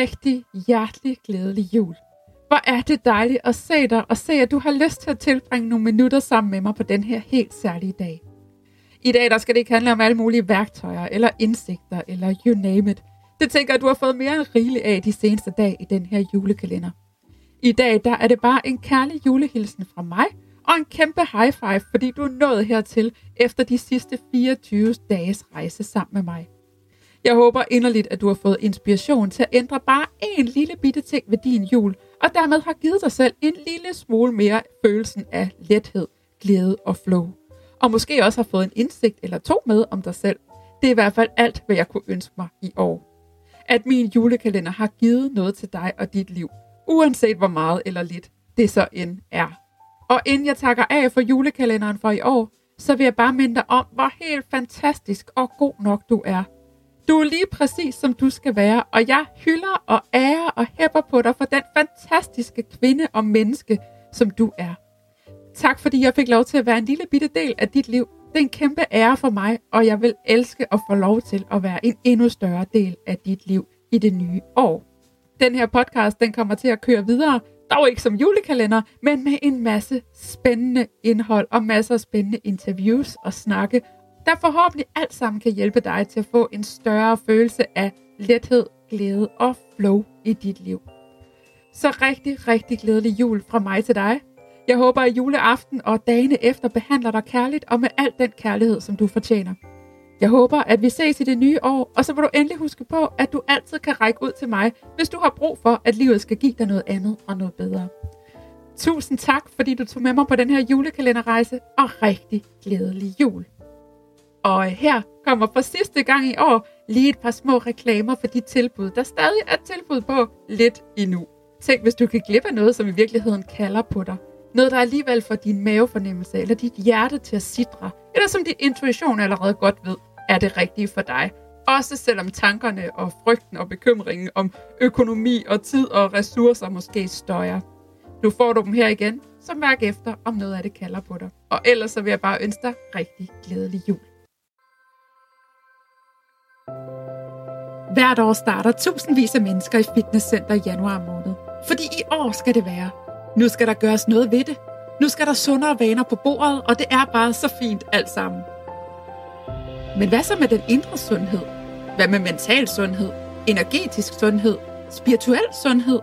rigtig hjertelig glædelig jul. Hvor er det dejligt at se dig og se, at du har lyst til at tilbringe nogle minutter sammen med mig på den her helt særlige dag. I dag der skal det ikke handle om alle mulige værktøjer eller indsigter eller you name it. Det tænker jeg, at du har fået mere end rigeligt af de seneste dage i den her julekalender. I dag der er det bare en kærlig julehilsen fra mig og en kæmpe high five, fordi du er nået hertil efter de sidste 24 dages rejse sammen med mig. Jeg håber inderligt, at du har fået inspiration til at ændre bare en lille bitte ting ved din jul, og dermed har givet dig selv en lille smule mere følelsen af lethed, glæde og flow. Og måske også har fået en indsigt eller to med om dig selv. Det er i hvert fald alt, hvad jeg kunne ønske mig i år. At min julekalender har givet noget til dig og dit liv, uanset hvor meget eller lidt det så end er. Og inden jeg takker af for julekalenderen for i år, så vil jeg bare minde dig om, hvor helt fantastisk og god nok du er – du er lige præcis som du skal være, og jeg hylder og ærer og hæpper på dig for den fantastiske kvinde og menneske, som du er. Tak fordi jeg fik lov til at være en lille bitte del af dit liv. Det er en kæmpe ære for mig, og jeg vil elske at få lov til at være en endnu større del af dit liv i det nye år. Den her podcast, den kommer til at køre videre, dog ikke som julekalender, men med en masse spændende indhold og masser af spændende interviews og snakke der forhåbentlig alt sammen kan hjælpe dig til at få en større følelse af lethed, glæde og flow i dit liv. Så rigtig, rigtig glædelig jul fra mig til dig. Jeg håber, at juleaften og dagene efter behandler dig kærligt og med al den kærlighed, som du fortjener. Jeg håber, at vi ses i det nye år, og så vil du endelig huske på, at du altid kan række ud til mig, hvis du har brug for, at livet skal give dig noget andet og noget bedre. Tusind tak, fordi du tog med mig på den her julekalenderrejse, og rigtig glædelig jul. Og her kommer for sidste gang i år lige et par små reklamer for de tilbud, der stadig er tilbud på lidt endnu. Tænk, hvis du kan glippe noget, som i virkeligheden kalder på dig. Noget, der alligevel får din mavefornemmelse eller dit hjerte til at sidre, eller som din intuition allerede godt ved, er det rigtige for dig. Også selvom tankerne og frygten og bekymringen om økonomi og tid og ressourcer måske støjer. Nu får du dem her igen, så mærk efter, om noget af det kalder på dig. Og ellers så vil jeg bare ønske dig rigtig glædelig jul. Hvert år starter tusindvis af mennesker i fitnesscenter i januar måned. Fordi i år skal det være. Nu skal der gøres noget ved det. Nu skal der sundere vaner på bordet, og det er bare så fint alt sammen. Men hvad så med den indre sundhed? Hvad med mental sundhed? Energetisk sundhed? Spirituel sundhed?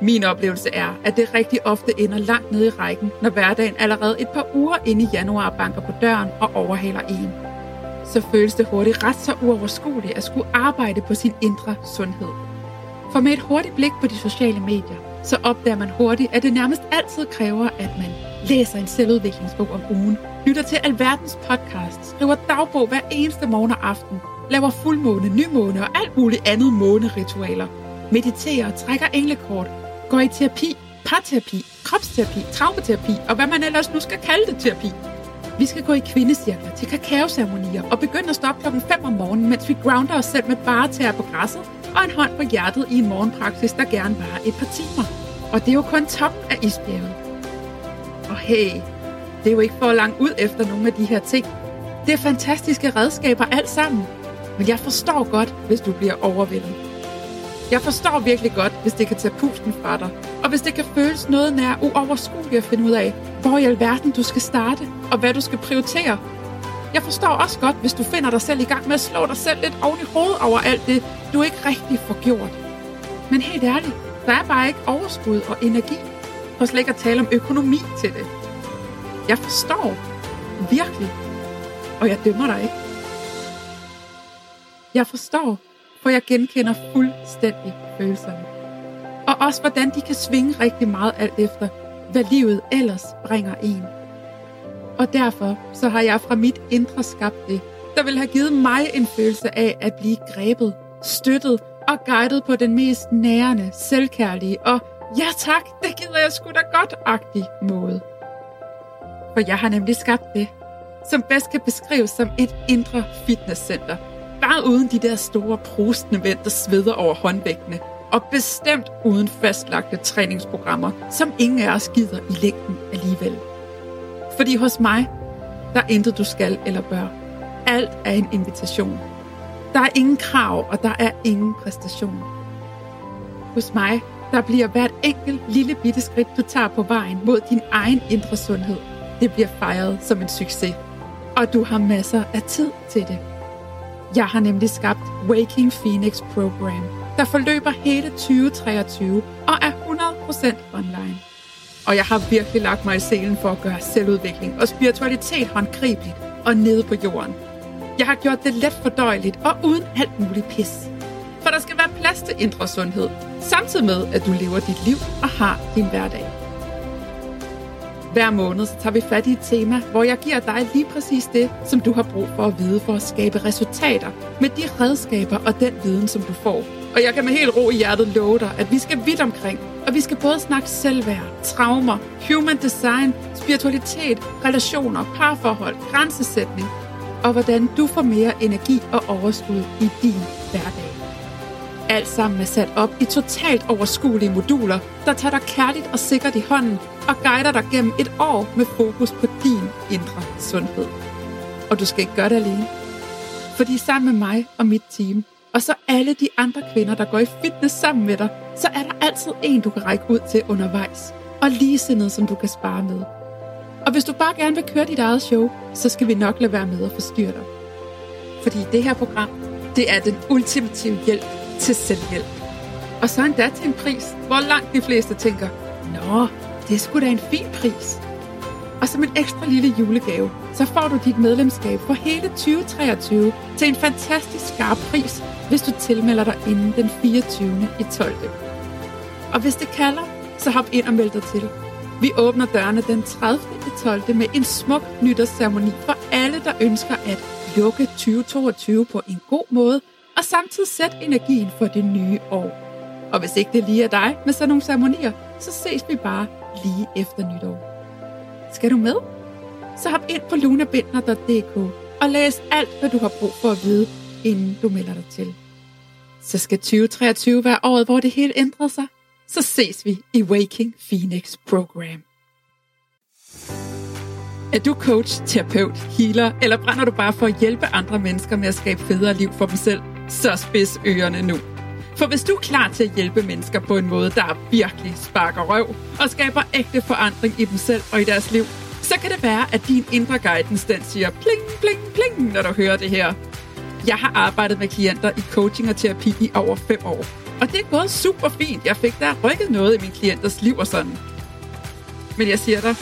Min oplevelse er, at det rigtig ofte ender langt nede i rækken, når hverdagen allerede et par uger inde i januar banker på døren og overhaler en så føles det hurtigt ret så uoverskueligt at skulle arbejde på sin indre sundhed. For med et hurtigt blik på de sociale medier, så opdager man hurtigt, at det nærmest altid kræver, at man læser en selvudviklingsbog om ugen, lytter til alverdens podcast, skriver dagbog hver eneste morgen og aften, laver fuldmåne, nymåne og alt muligt andet måneritualer, mediterer, trækker englekort, går i terapi, parterapi, kropsterapi, traumaterapi og hvad man ellers nu skal kalde det terapi. Vi skal gå i kvindecirkler til kakaoceremonier og begynde at stoppe klokken 5 om morgenen, mens vi grounder os selv med bare tæer på græsset og en hånd på hjertet i en morgenpraksis, der gerne varer et par timer. Og det er jo kun top af isbjerget. Og hey, det er jo ikke for langt ud efter nogle af de her ting. Det er fantastiske redskaber alt sammen. Men jeg forstår godt, hvis du bliver overvældet. Jeg forstår virkelig godt, hvis det kan tage pusten fra dig, og hvis det kan føles noget nær uoverskueligt at finde ud af, hvor i alverden du skal starte, og hvad du skal prioritere. Jeg forstår også godt, hvis du finder dig selv i gang med at slå dig selv lidt oven i hovedet over alt det, du ikke rigtig får gjort. Men helt ærligt, der er bare ikke overskud og energi, for slet ikke at tale om økonomi til det. Jeg forstår virkelig, og jeg dømmer dig ikke. Jeg forstår, for jeg genkender fuldstændig følelserne. Og også hvordan de kan svinge rigtig meget alt efter, hvad livet ellers bringer en. Og derfor så har jeg fra mit indre skabt det, der vil have givet mig en følelse af at blive grebet, støttet og guidet på den mest nærende, selvkærlige og ja tak, det gider jeg sgu da godt-agtig måde. For jeg har nemlig skabt det, som bedst kan beskrives som et indre fitnesscenter. Bare uden de der store prostende vand, der sveder over håndvægtene, og bestemt uden fastlagte træningsprogrammer, som ingen af os gider i længden alligevel. Fordi hos mig, der er intet du skal eller bør. Alt er en invitation. Der er ingen krav, og der er ingen præstation. Hos mig, der bliver hvert enkelt lille bitte skridt, du tager på vejen mod din egen indre sundhed, det bliver fejret som en succes. Og du har masser af tid til det. Jeg har nemlig skabt Waking Phoenix Program, der forløber hele 2023 og er 100% online. Og jeg har virkelig lagt mig i selen for at gøre selvudvikling og spiritualitet håndgribeligt og nede på jorden. Jeg har gjort det let fordøjeligt og uden alt muligt pis. For der skal være plads til indre sundhed, samtidig med, at du lever dit liv og har din hverdag. Hver måned så tager vi fat i et tema, hvor jeg giver dig lige præcis det, som du har brug for at vide for at skabe resultater med de redskaber og den viden, som du får. Og jeg kan med helt ro i hjertet love dig, at vi skal vidt omkring, og vi skal både snakke selvværd, traumer, human design, spiritualitet, relationer, parforhold, grænsesætning, og hvordan du får mere energi og overskud i din hverdag. Alt sammen er sat op i totalt overskuelige moduler, der tager dig kærligt og sikkert i hånden og guider dig gennem et år med fokus på din indre sundhed. Og du skal ikke gøre det alene. Fordi sammen med mig og mit team, og så alle de andre kvinder, der går i fitness sammen med dig, så er der altid en, du kan række ud til undervejs. Og ligesindede, som du kan spare med. Og hvis du bare gerne vil køre dit eget show, så skal vi nok lade være med at forstyrre dig. Fordi det her program, det er den ultimative hjælp til selvhjælp. Og så endda til en pris, hvor langt de fleste tænker, Nå, det er sgu da en fin pris. Og som en ekstra lille julegave, så får du dit medlemskab for hele 2023 til en fantastisk skarp pris, hvis du tilmelder dig inden den 24. i 12. Og hvis det kalder, så hop ind og meld dig til. Vi åbner dørene den 30. i 12. med en smuk nytårsceremoni for alle, der ønsker at lukke 2022 på en god måde – og samtidig sæt energien for det nye år. Og hvis ikke det lige er dig med sådan nogle ceremonier, så ses vi bare lige efter nytår. Skal du med? Så hop ind på lunabindner.dk og læs alt, hvad du har brug for at vide, inden du melder dig til. Så skal 2023 være året, hvor det hele ændrer sig. Så ses vi i Waking Phoenix Program. Er du coach, terapeut, healer, eller brænder du bare for at hjælpe andre mennesker med at skabe federe liv for dem selv? Så spids ørerne nu. For hvis du er klar til at hjælpe mennesker på en måde, der virkelig sparker røv og skaber ægte forandring i dem selv og i deres liv, så kan det være, at din indre guidance den siger pling, pling, pling, når du hører det her. Jeg har arbejdet med klienter i coaching og terapi i over fem år. Og det er gået super fint. Jeg fik der rykket noget i min klienters liv og sådan. Men jeg siger dig,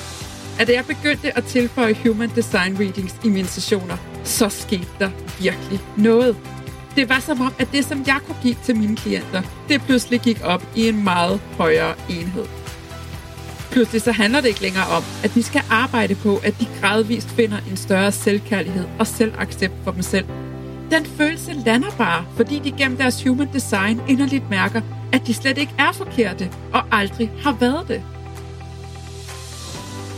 at da jeg begyndte at tilføje Human Design Readings i mine sessioner, så skete der virkelig noget. Det var som om, at det, som jeg kunne give til mine klienter, det pludselig gik op i en meget højere enhed. Pludselig så handler det ikke længere om, at vi skal arbejde på, at de gradvist finder en større selvkærlighed og selvaccept for dem selv. Den følelse lander bare, fordi de gennem deres human design inderligt mærker, at de slet ikke er forkerte og aldrig har været det.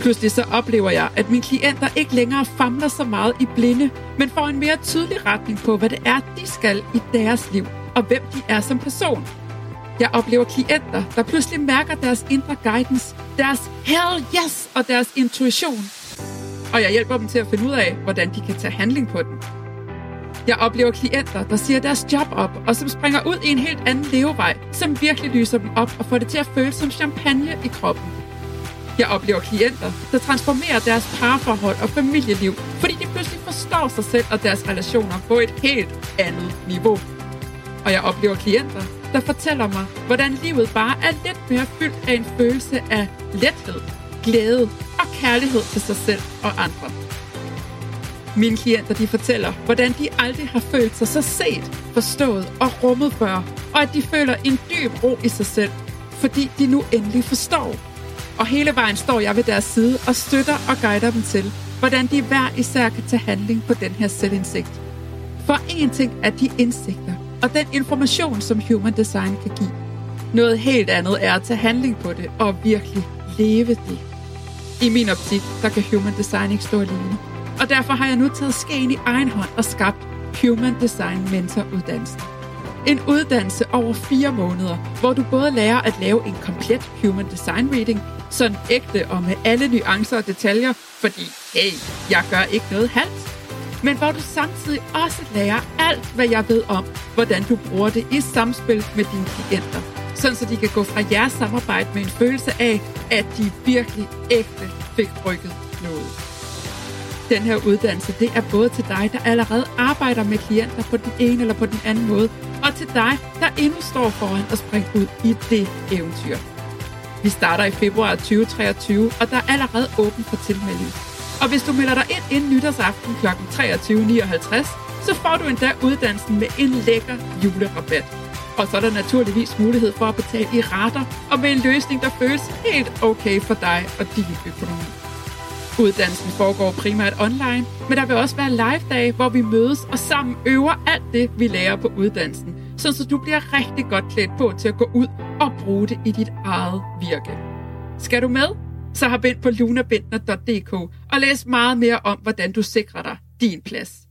Pludselig så oplever jeg, at mine klienter ikke længere famler så meget i blinde, men får en mere tydelig retning på, hvad det er, de skal i deres liv, og hvem de er som person. Jeg oplever klienter, der pludselig mærker deres indre guidance, deres hell yes og deres intuition. Og jeg hjælper dem til at finde ud af, hvordan de kan tage handling på den. Jeg oplever klienter, der siger deres job op, og som springer ud i en helt anden levevej, som virkelig lyser dem op og får det til at føles som champagne i kroppen. Jeg oplever klienter, der transformerer deres parforhold og familieliv, fordi de pludselig forstår sig selv og deres relationer på et helt andet niveau. Og jeg oplever klienter, der fortæller mig, hvordan livet bare er lidt mere fyldt af en følelse af lethed, glæde og kærlighed til sig selv og andre. Mine klienter de fortæller, hvordan de aldrig har følt sig så set, forstået og rummet før, og at de føler en dyb ro i sig selv, fordi de nu endelig forstår, og hele vejen står jeg ved deres side og støtter og guider dem til, hvordan de hver især kan tage handling på den her selvindsigt. For en ting er de indsigter og den information, som Human Design kan give. Noget helt andet er at tage handling på det og virkelig leve det. I min optik, der kan Human Design ikke stå alene. Og derfor har jeg nu taget skeen i egen hånd og skabt Human Design Mentor uddannelsen. En uddannelse over fire måneder, hvor du både lærer at lave en komplet Human Design Reading, sådan ægte og med alle nuancer og detaljer, fordi hey, jeg gør ikke noget halvt. Men hvor du samtidig også lærer alt, hvad jeg ved om, hvordan du bruger det i samspil med dine klienter. Sådan så de kan gå fra jeres samarbejde med en følelse af, at de virkelig ægte fik rykket noget. Den her uddannelse, det er både til dig, der allerede arbejder med klienter på den ene eller på den anden måde, og til dig, der endnu står foran at springe ud i det eventyr. Vi starter i februar 2023, og der er allerede åben for tilmelding. Og hvis du melder dig ind inden nytårsaften kl. 23.59, så får du endda uddannelsen med en lækker julerabat. Og så er der naturligvis mulighed for at betale i rater og med en løsning, der føles helt okay for dig og din økonomi. Uddannelsen foregår primært online, men der vil også være live-dage, hvor vi mødes og sammen øver alt det, vi lærer på uddannelsen, så du bliver rigtig godt klædt på til at gå ud og bruge det i dit eget virke. Skal du med? Så har bind på lunabindner.dk og læs meget mere om, hvordan du sikrer dig din plads.